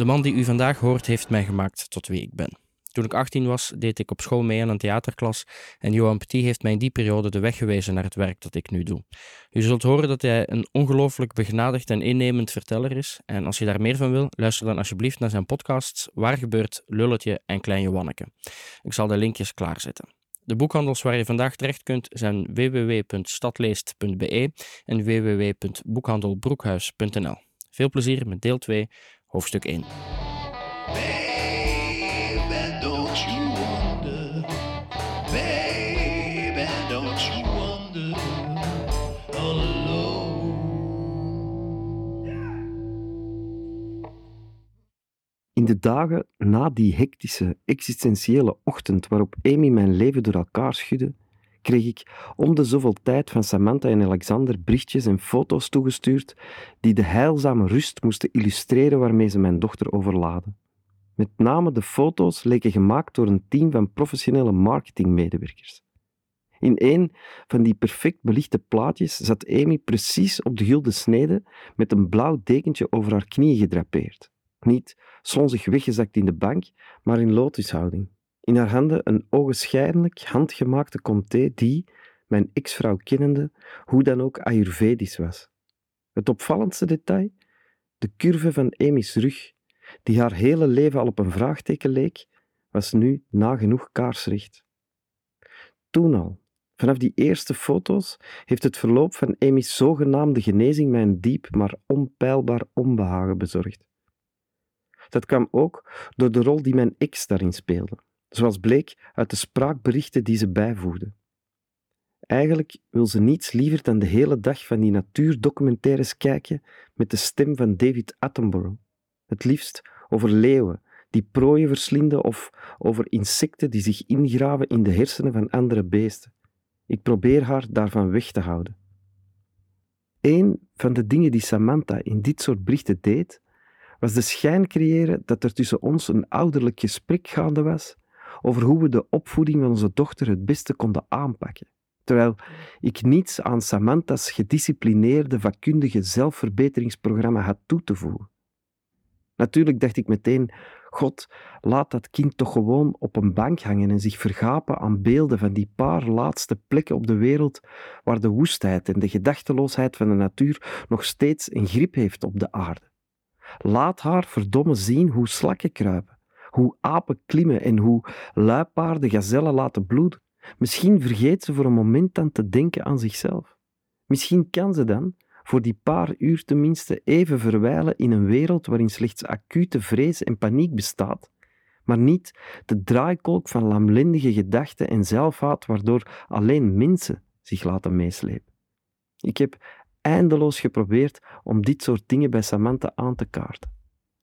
De man die u vandaag hoort heeft mij gemaakt tot wie ik ben. Toen ik 18 was, deed ik op school mee aan een theaterklas en Johan Petit heeft mij in die periode de weg gewezen naar het werk dat ik nu doe. U zult horen dat hij een ongelooflijk begnadigd en innemend verteller is en als je daar meer van wil, luister dan alsjeblieft naar zijn podcasts Waar gebeurt, Lulletje en Klein Johanneke. Ik zal de linkjes klaarzetten. De boekhandels waar je vandaag terecht kunt zijn www.stadleest.be en www.boekhandelbroekhuis.nl. Veel plezier met deel 2, hoofdstuk 1. Baby, don't you wonder? Baby, don't you wonder? All alone. In de dagen na die hectische, existentiële ochtend waarop Amy mijn leven door elkaar schudde, kreeg ik om de zoveel tijd van Samantha en Alexander berichtjes en foto's toegestuurd die de heilzame rust moesten illustreren waarmee ze mijn dochter overladen. Met name de foto's leken gemaakt door een team van professionele marketingmedewerkers. In een van die perfect belichte plaatjes zat Amy precies op de gulden snede met een blauw dekentje over haar knieën gedrapeerd. Niet slonzig weggezakt in de bank, maar in lotushouding. In haar handen een ogenschijnlijk handgemaakte comté die, mijn ex-vrouw kennende, hoe dan ook Ayurvedisch was. Het opvallendste detail? De curve van Amy's rug, die haar hele leven al op een vraagteken leek, was nu nagenoeg kaarsrecht. Toen al, vanaf die eerste foto's, heeft het verloop van Amy's zogenaamde genezing mij een diep maar onpeilbaar onbehagen bezorgd. Dat kwam ook door de rol die mijn ex daarin speelde, zoals bleek uit de spraakberichten die ze bijvoegde. Eigenlijk wil ze niets liever dan de hele dag van die natuurdocumentaires kijken met de stem van David Attenborough. Het liefst over leeuwen die prooien verslinden of over insecten die zich ingraven in de hersenen van andere beesten. Ik probeer haar daarvan weg te houden. Een van de dingen die Samantha in dit soort berichten deed, was de schijn creëren dat er tussen ons een ouderlijk gesprek gaande was over hoe we de opvoeding van onze dochter het beste konden aanpakken. Terwijl ik niets aan Samantha's gedisciplineerde, vakkundige zelfverbeteringsprogramma had toe te voegen. Natuurlijk dacht ik meteen: God, laat dat kind toch gewoon op een bank hangen en zich vergapen aan beelden van die paar laatste plekken op de wereld waar de woestheid en de gedachteloosheid van de natuur nog steeds een grip heeft op de aarde. Laat haar verdomme zien hoe slakken kruipen, hoe apen klimmen en hoe luipaarden gazellen laten bloeden. Misschien vergeet ze voor een moment dan te denken aan zichzelf. Misschien kan ze dan, voor die paar uur tenminste, even verwijlen in een wereld waarin slechts acute vrees en paniek bestaat, maar niet de draaikolk van lamlendige gedachten en zelfhaat waardoor alleen mensen zich laten meeslepen. Ik heb eindeloos geprobeerd om dit soort dingen bij Samantha aan te kaarten.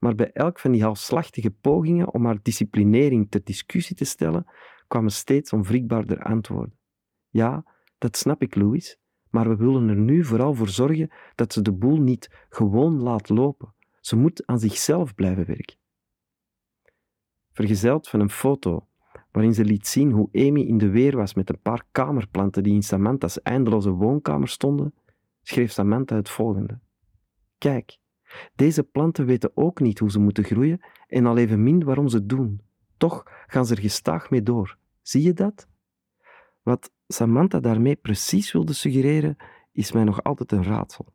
Maar bij elk van die halfslachtige pogingen om haar disciplinering ter discussie te stellen, kwamen steeds onwrikbaarder antwoorden. Ja, dat snap ik, Louis, maar we willen er nu vooral voor zorgen dat ze de boel niet gewoon laat lopen. Ze moet aan zichzelf blijven werken. Vergezeld van een foto waarin ze liet zien hoe Amy in de weer was met een paar kamerplanten die in Samantha's eindeloze woonkamer stonden, schreef Samantha het volgende. Kijk, deze planten weten ook niet hoe ze moeten groeien en al evenmin waarom ze het doen. Toch gaan ze er gestaag mee door. Zie je dat? Wat Samantha daarmee precies wilde suggereren, is mij nog altijd een raadsel.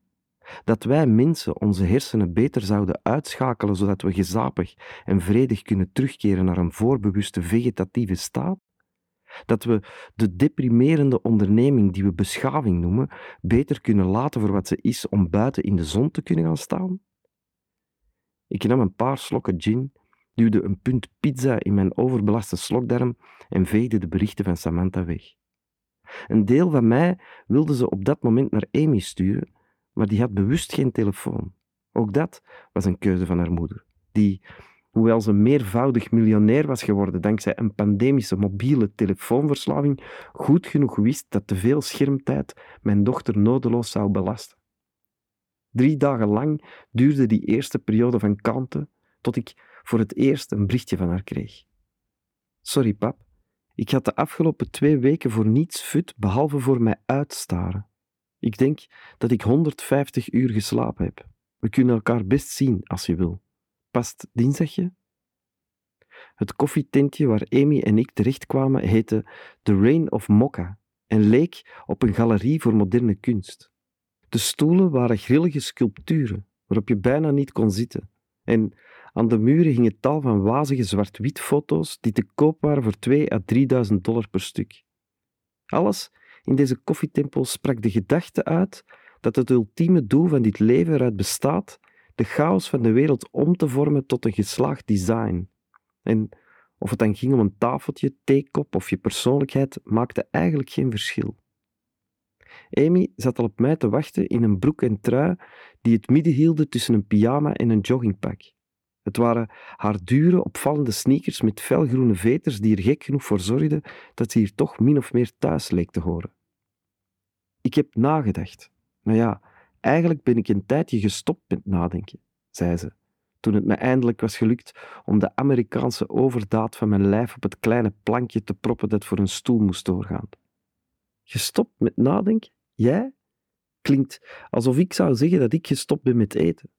Dat wij mensen onze hersenen beter zouden uitschakelen zodat we gezapig en vredig kunnen terugkeren naar een voorbewuste vegetatieve staat? Dat we de deprimerende onderneming die we beschaving noemen, beter kunnen laten voor wat ze is om buiten in de zon te kunnen gaan staan? Ik nam een paar slokken gin, duwde een punt pizza in mijn overbelaste slokdarm en veegde de berichten van Samantha weg. Een deel van mij wilde ze op dat moment naar Amy sturen, maar die had bewust geen telefoon. Ook dat was een keuze van haar moeder, die, hoewel ze meervoudig miljonair was geworden dankzij een pandemische mobiele telefoonverslaving, goed genoeg wist dat te veel schermtijd mijn dochter nodeloos zou belasten. Drie dagen lang duurde die eerste periode van kalmte, tot ik voor het eerst een berichtje van haar kreeg. Sorry, pap. Ik had de afgelopen twee weken voor niets fut behalve voor mij uitstaren. Ik denk dat ik 150 uur geslapen heb. We kunnen elkaar best zien als je wil. Past dinsdagje? Het koffietentje waar Amy en ik terechtkwamen heette The Reign of Mokka en leek op een galerie voor moderne kunst. De stoelen waren grillige sculpturen waarop je bijna niet kon zitten. En aan de muren hingen tal van wazige zwart-wit foto's die te koop waren voor 2 à 3000 dollar per stuk. Alles in deze koffietempel sprak de gedachte uit dat het ultieme doel van dit leven eruit bestaat de chaos van de wereld om te vormen tot een geslaagd design. En of het dan ging om een tafeltje, theekop of je persoonlijkheid, maakte eigenlijk geen verschil. Amy zat al op mij te wachten in een broek en trui die het midden hielden tussen een pyjama en een joggingpak. Het waren haar dure, opvallende sneakers met felgroene veters die er gek genoeg voor zorgden dat ze hier toch min of meer thuis leek te horen. Ik heb nagedacht. Nou ja, eigenlijk ben ik een tijdje gestopt met nadenken, zei ze, toen het me eindelijk was gelukt om de Amerikaanse overdaad van mijn lijf op het kleine plankje te proppen dat voor een stoel moest doorgaan. Gestopt met nadenken? Jij? Klinkt alsof ik zou zeggen dat ik gestopt ben met eten.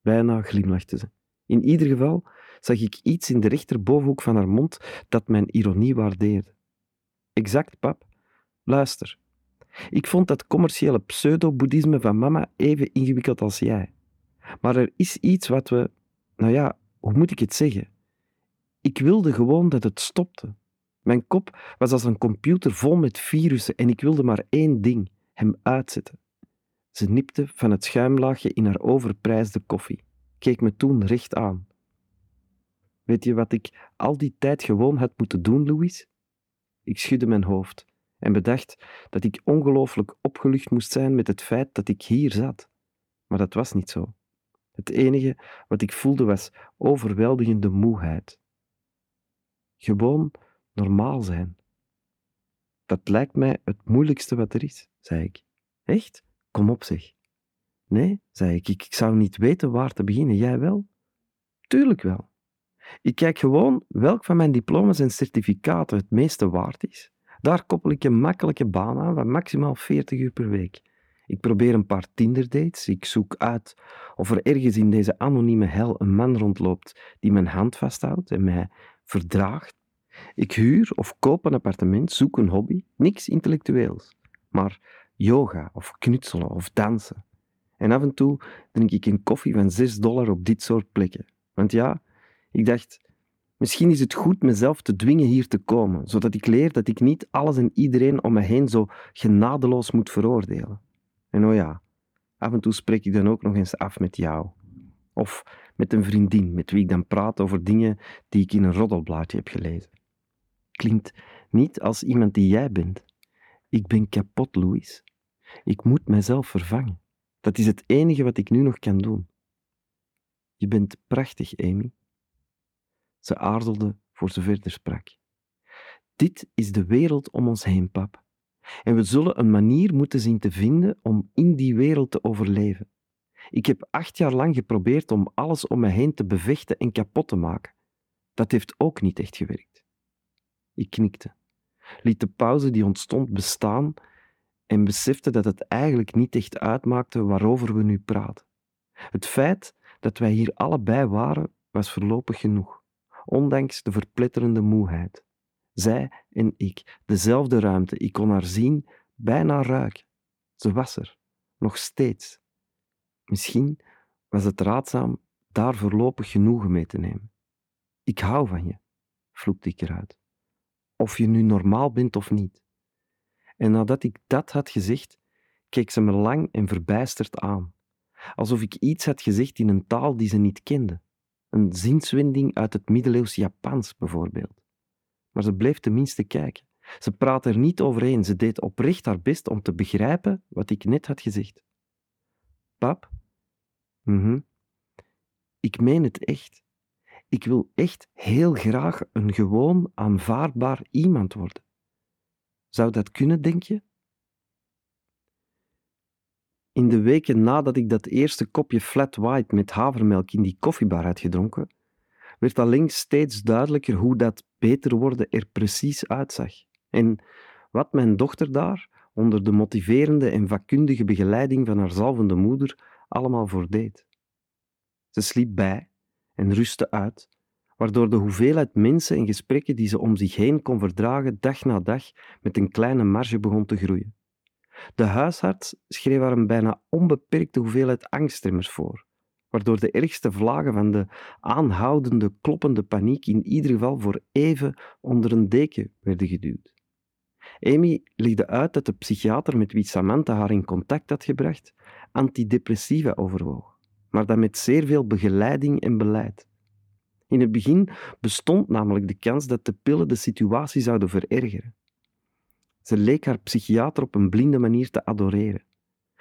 Bijna glimlachte ze. In ieder geval zag ik iets in de rechterbovenhoek van haar mond dat mijn ironie waardeerde. Exact, pap. Luister. Ik vond dat commerciële pseudo-boeddhisme van mama even ingewikkeld als jij. Maar er is iets wat we... Nou ja, hoe moet ik het zeggen? Ik wilde gewoon dat het stopte. Mijn kop was als een computer vol met virussen en ik wilde maar één ding: hem uitzetten. Ze nipte van het schuimlaagje in haar overprijsde koffie, keek me toen recht aan. Weet je wat ik al die tijd gewoon had moeten doen, Louis? Ik schudde mijn hoofd en bedacht dat ik ongelooflijk opgelucht moest zijn met het feit dat ik hier zat. Maar dat was niet zo. Het enige wat ik voelde was overweldigende moeheid. Gewoon normaal zijn. Dat lijkt mij het moeilijkste wat er is, zei ik. Echt? Kom op, zeg. Nee, zei ik, ik, zou niet weten waar te beginnen. Jij wel? Tuurlijk wel. Ik kijk gewoon welk van mijn diploma's en certificaten het meeste waard is. Daar koppel ik een makkelijke baan aan van maximaal 40 uur per week. Ik probeer een paar Tinder-dates. Ik zoek uit of er ergens in deze anonieme hel een man rondloopt die mijn hand vasthoudt en mij verdraagt. Ik huur of koop een appartement, zoek een hobby, niks intellectueels, maar yoga of knutselen of dansen. En af en toe drink ik een koffie van 6 dollar op dit soort plekken. Want ja, ik dacht, misschien is het goed mezelf te dwingen hier te komen, zodat ik leer dat ik niet alles en iedereen om me heen zo genadeloos moet veroordelen. En oh ja, af en toe spreek ik dan ook nog eens af met jou. Of met een vriendin met wie ik dan praat over dingen die ik in een roddelblaadje heb gelezen. Klinkt niet als iemand die jij bent. Ik ben kapot, Louis. Ik moet mijzelf vervangen. Dat is het enige wat ik nu nog kan doen. Je bent prachtig, Amy. Ze aarzelde voor ze verder sprak. Dit is de wereld om ons heen, pap. En we zullen een manier moeten zien te vinden om in die wereld te overleven. Ik heb acht jaar lang geprobeerd om alles om me heen te bevechten en kapot te maken. Dat heeft ook niet echt gewerkt. Ik knikte, liet de pauze die ontstond bestaan en besefte dat het eigenlijk niet echt uitmaakte waarover we nu praten. Het feit dat wij hier allebei waren, was voorlopig genoeg, ondanks de verpletterende moeheid. Zij en ik, dezelfde ruimte, ik kon haar zien, bijna ruiken. Ze was er, nog steeds. Misschien was het raadzaam daar voorlopig genoegen mee te nemen. Ik hou van je, vloekte ik eruit. Of je nu normaal bent of niet. En nadat ik dat had gezegd, keek ze me lang en verbijsterd aan, alsof ik iets had gezegd in een taal die ze niet kende, een zinswending uit het middeleeuws Japans bijvoorbeeld. Maar ze bleef tenminste kijken. Ze praatte er niet overheen, ze deed oprecht haar best om te begrijpen wat ik net had gezegd. Pap? Mhm. Ik meen het echt. Ik wil echt heel graag een gewoon aanvaardbaar iemand worden. Zou dat kunnen, denk je? In de weken nadat ik dat eerste kopje flat white met havermelk in die koffiebar had gedronken, werd alleen steeds duidelijker hoe dat beter worden er precies uitzag. En wat mijn dochter daar, onder de motiverende en vakkundige begeleiding van haar zalvende moeder, allemaal voor deed. Ze sliep bij en rustte uit, waardoor de hoeveelheid mensen en gesprekken die ze om zich heen kon verdragen dag na dag met een kleine marge begon te groeien. De huisarts schreef haar een bijna onbeperkte hoeveelheid angstremmers voor, waardoor de ergste vlagen van de aanhoudende, kloppende paniek in ieder geval voor even onder een deken werden geduwd. Amy legde uit dat de psychiater met wie Samantha haar in contact had gebracht antidepressiva overwoog, maar dat met zeer veel begeleiding en beleid. In het begin bestond namelijk de kans dat de pillen de situatie zouden verergeren. Ze leek haar psychiater op een blinde manier te adoreren.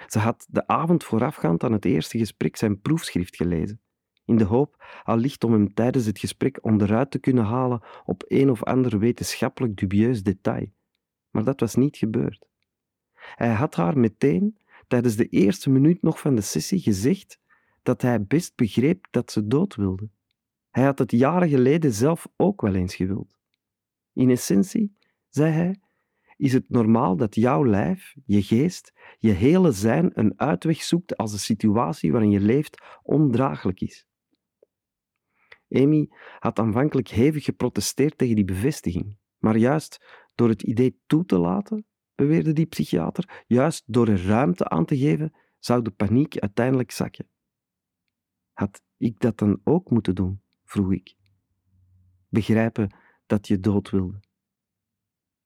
Ze had de avond voorafgaand aan het eerste gesprek zijn proefschrift gelezen, in de hoop allicht om hem tijdens het gesprek onderuit te kunnen halen op een of ander wetenschappelijk dubieus detail. Maar dat was niet gebeurd. Hij had haar meteen, tijdens de eerste minuut nog van de sessie, gezegd dat hij best begreep dat ze dood wilde. Hij had het jaren geleden zelf ook wel eens gewild. In essentie, zei hij, is het normaal dat jouw lijf, je geest, je hele zijn een uitweg zoekt als de situatie waarin je leeft ondraaglijk is. Amy had aanvankelijk hevig geprotesteerd tegen die bevestiging, maar juist door het idee toe te laten, beweerde die psychiater, juist door er ruimte aan te geven, zou de paniek uiteindelijk zakken. Had ik dat dan ook moeten doen? vroeg ik. Begrijpen dat je dood wilde.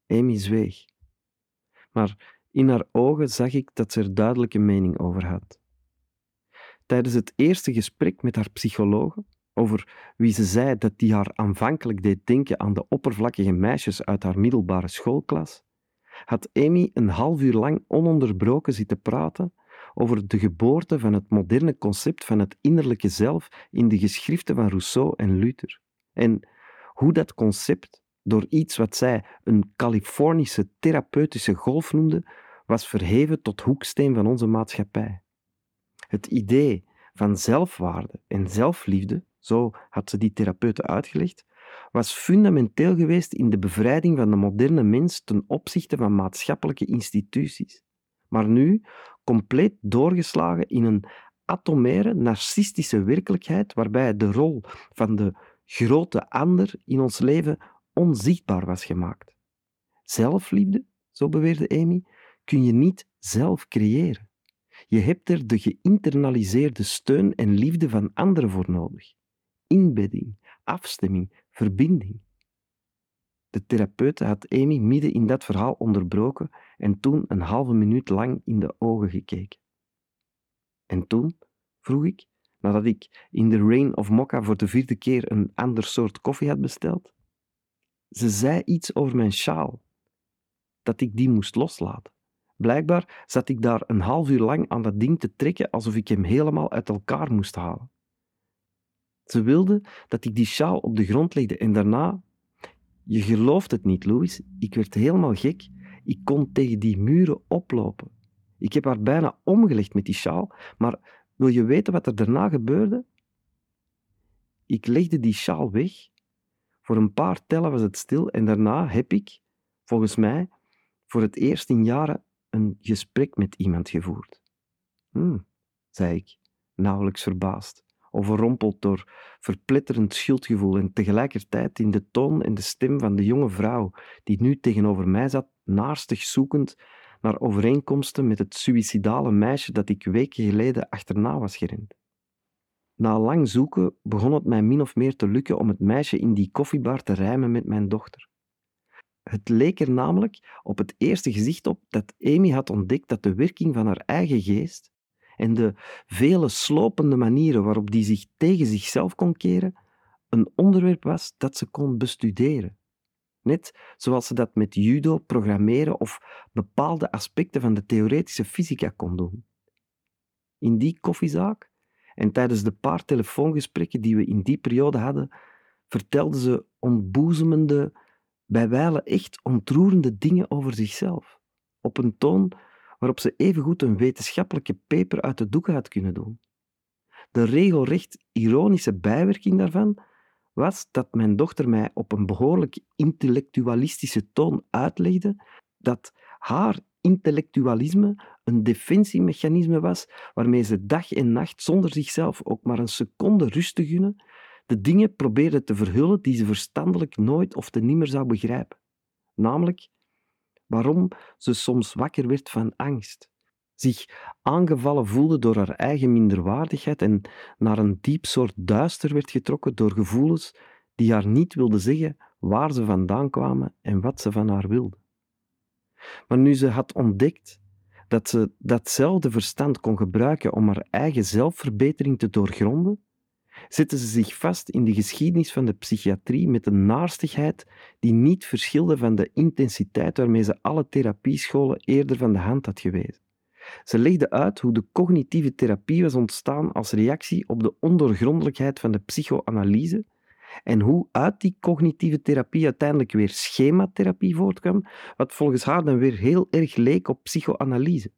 Amy zweeg. Maar in haar ogen zag ik dat ze er duidelijke mening over had. Tijdens het eerste gesprek met haar psychologe, over wie ze zei dat die haar aanvankelijk deed denken aan de oppervlakkige meisjes uit haar middelbare schoolklas, had Amy een half uur lang ononderbroken zitten praten over de geboorte van het moderne concept van het innerlijke zelf in de geschriften van Rousseau en Luther. En hoe dat concept, door iets wat zij een Californische therapeutische golf noemde, was verheven tot hoeksteen van onze maatschappij. Het idee van zelfwaarde en zelfliefde, zo had ze die therapeuten uitgelegd, was fundamenteel geweest in de bevrijding van de moderne mens ten opzichte van maatschappelijke instituties. Maar nu compleet doorgeslagen in een atomaire, narcistische werkelijkheid waarbij de rol van de grote ander in ons leven onzichtbaar was gemaakt. Zelfliefde, zo beweerde Amy, kun je niet zelf creëren. Je hebt er de geïnternaliseerde steun en liefde van anderen voor nodig. Inbedding, afstemming, verbinding. De therapeut had Amy midden in dat verhaal onderbroken en toen een halve minuut lang in de ogen gekeken. En toen, vroeg ik, nadat ik in de Rain of Mokka voor de vierde keer een ander soort koffie had besteld. Ze zei iets over mijn sjaal, dat ik die moest loslaten. Blijkbaar zat ik daar een half uur lang aan dat ding te trekken alsof ik hem helemaal uit elkaar moest halen. Ze wilde dat ik die sjaal op de grond legde en daarna je gelooft het niet, Louis. Ik werd helemaal gek. Ik kon tegen die muren oplopen. Ik heb haar bijna omgelegd met die sjaal, maar wil je weten wat er daarna gebeurde? Ik legde die sjaal weg. Voor een paar tellen was het stil en daarna heb ik, volgens mij, voor het eerst in jaren een gesprek met iemand gevoerd. Hm, zei ik, nauwelijks verbaasd overrompeld door verpletterend schuldgevoel en tegelijkertijd in de toon en de stem van de jonge vrouw die nu tegenover mij zat, naarstig zoekend naar overeenkomsten met het suïcidale meisje dat ik weken geleden achterna was gerend. Na lang zoeken begon het mij min of meer te lukken om het meisje in die koffiebar te rijmen met mijn dochter. Het leek er namelijk op het eerste gezicht op dat Amy had ontdekt dat de werking van haar eigen geest en de vele slopende manieren waarop die zich tegen zichzelf kon keren, een onderwerp was dat ze kon bestuderen. Net zoals ze dat met judo, programmeren of bepaalde aspecten van de theoretische fysica kon doen. In die koffiezaak en tijdens de paar telefoongesprekken die we in die periode hadden, vertelde ze ontboezemende, bijwijlen echt ontroerende dingen over zichzelf, op een toon waarop ze evengoed een wetenschappelijke paper uit de doeken had kunnen doen. De regelrecht ironische bijwerking daarvan was dat mijn dochter mij op een behoorlijk intellectualistische toon uitlegde dat haar intellectualisme een defensiemechanisme was waarmee ze dag en nacht zonder zichzelf ook maar een seconde rust te gunnen, de dingen probeerde te verhullen die ze verstandelijk nooit of te nimmer zou begrijpen. Namelijk waarom ze soms wakker werd van angst, zich aangevallen voelde door haar eigen minderwaardigheid en naar een diep soort duister werd getrokken door gevoelens die haar niet wilden zeggen waar ze vandaan kwamen en wat ze van haar wilden. Maar nu ze had ontdekt dat ze datzelfde verstand kon gebruiken om haar eigen zelfverbetering te doorgronden, zette ze zich vast in de geschiedenis van de psychiatrie met een naarstigheid die niet verschilde van de intensiteit waarmee ze alle therapiescholen eerder van de hand had gewezen. Ze legde uit hoe de cognitieve therapie was ontstaan als reactie op de ondoorgrondelijkheid van de psychoanalyse en hoe uit die cognitieve therapie uiteindelijk weer schematherapie voortkwam, wat volgens haar dan weer heel erg leek op psychoanalyse.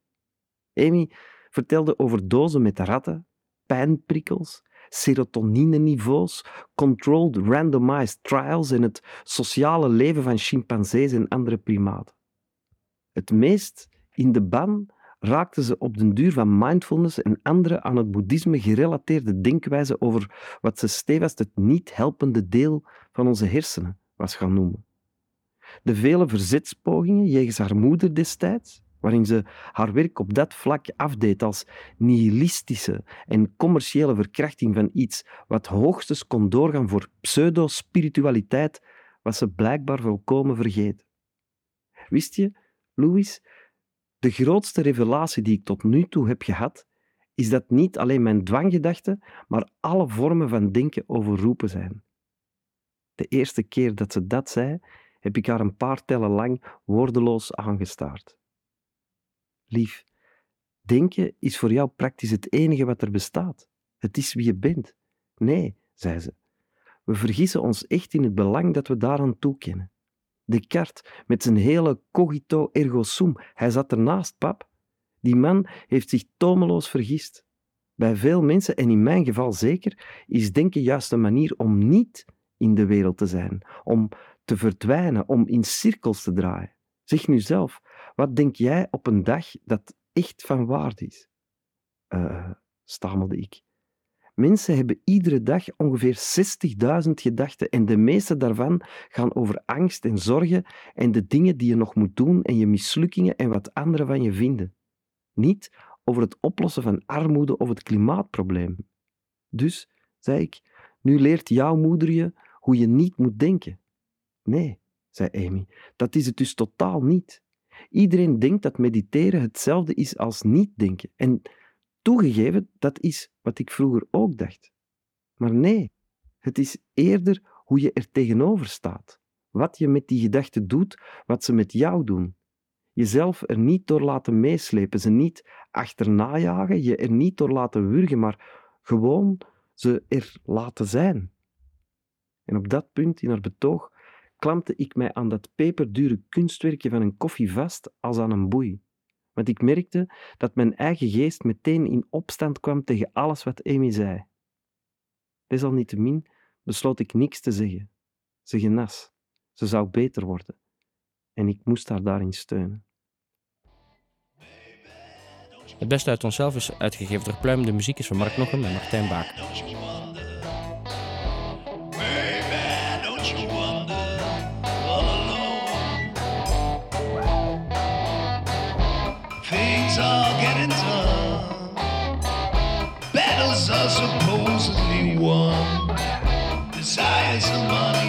Amy vertelde over dozen met ratten, pijnprikkels, serotonine-niveaus, controlled randomized trials en het sociale leven van chimpansees en andere primaten. Het meest in de ban raakten ze op den duur van mindfulness en andere aan het boeddhisme gerelateerde denkwijzen over wat ze stevast het niet helpende deel van onze hersenen was gaan noemen. De vele verzetspogingen jegens haar moeder destijds, waarin ze haar werk op dat vlak afdeed als nihilistische en commerciële verkrachting van iets wat hoogstens kon doorgaan voor pseudo-spiritualiteit, was ze blijkbaar volkomen vergeten. Wist je, Louis, de grootste revelatie die ik tot nu toe heb gehad, is dat niet alleen mijn dwanggedachten, maar alle vormen van denken overroepen zijn. De eerste keer dat ze dat zei, heb ik haar een paar tellen lang woordeloos aangestaard. Lief, denken is voor jou praktisch het enige wat er bestaat. Het is wie je bent. Nee, zei ze. We vergissen ons echt in het belang dat we daaraan toekennen. Descartes met zijn hele cogito ergo sum. Hij zat ernaast, pap. Die man heeft zich tomeloos vergist. Bij veel mensen, en in mijn geval zeker, is denken juist een manier om niet in de wereld te zijn, om te verdwijnen, om in cirkels te draaien. Zeg nu zelf, wat denk jij op een dag dat echt van waarde is? Uh, stamelde ik. Mensen hebben iedere dag ongeveer 60.000 gedachten en de meeste daarvan gaan over angst en zorgen en de dingen die je nog moet doen en je mislukkingen en wat anderen van je vinden. Niet over het oplossen van armoede of het klimaatprobleem. Dus, zei ik, nu leert jouw moeder je hoe je niet moet denken. Nee, zei Amy, dat is het dus totaal niet. Iedereen denkt dat mediteren hetzelfde is als niet denken. En Toegegeven, dat is wat ik vroeger ook dacht. Maar nee, het is eerder hoe je er tegenover staat. Wat je met die gedachten doet, wat ze met jou doen. Jezelf er niet door laten meeslepen, ze niet achterna jagen, je er niet door laten wurgen, maar gewoon ze er laten zijn. En op dat punt in haar betoog klampte ik mij aan dat peperdure kunstwerkje van een koffie vast als aan een boei want ik merkte dat mijn eigen geest meteen in opstand kwam tegen alles wat Amy zei. Desalniettemin besloot ik niks te zeggen. Ze genas. Ze zou beter worden. En ik moest haar daarin steunen. Het beste uit onszelf is uitgegeven door Pluim. De muziek is van Mark Nochem en Martijn Baak. talk and done. Battles are supposedly won. Desires are money.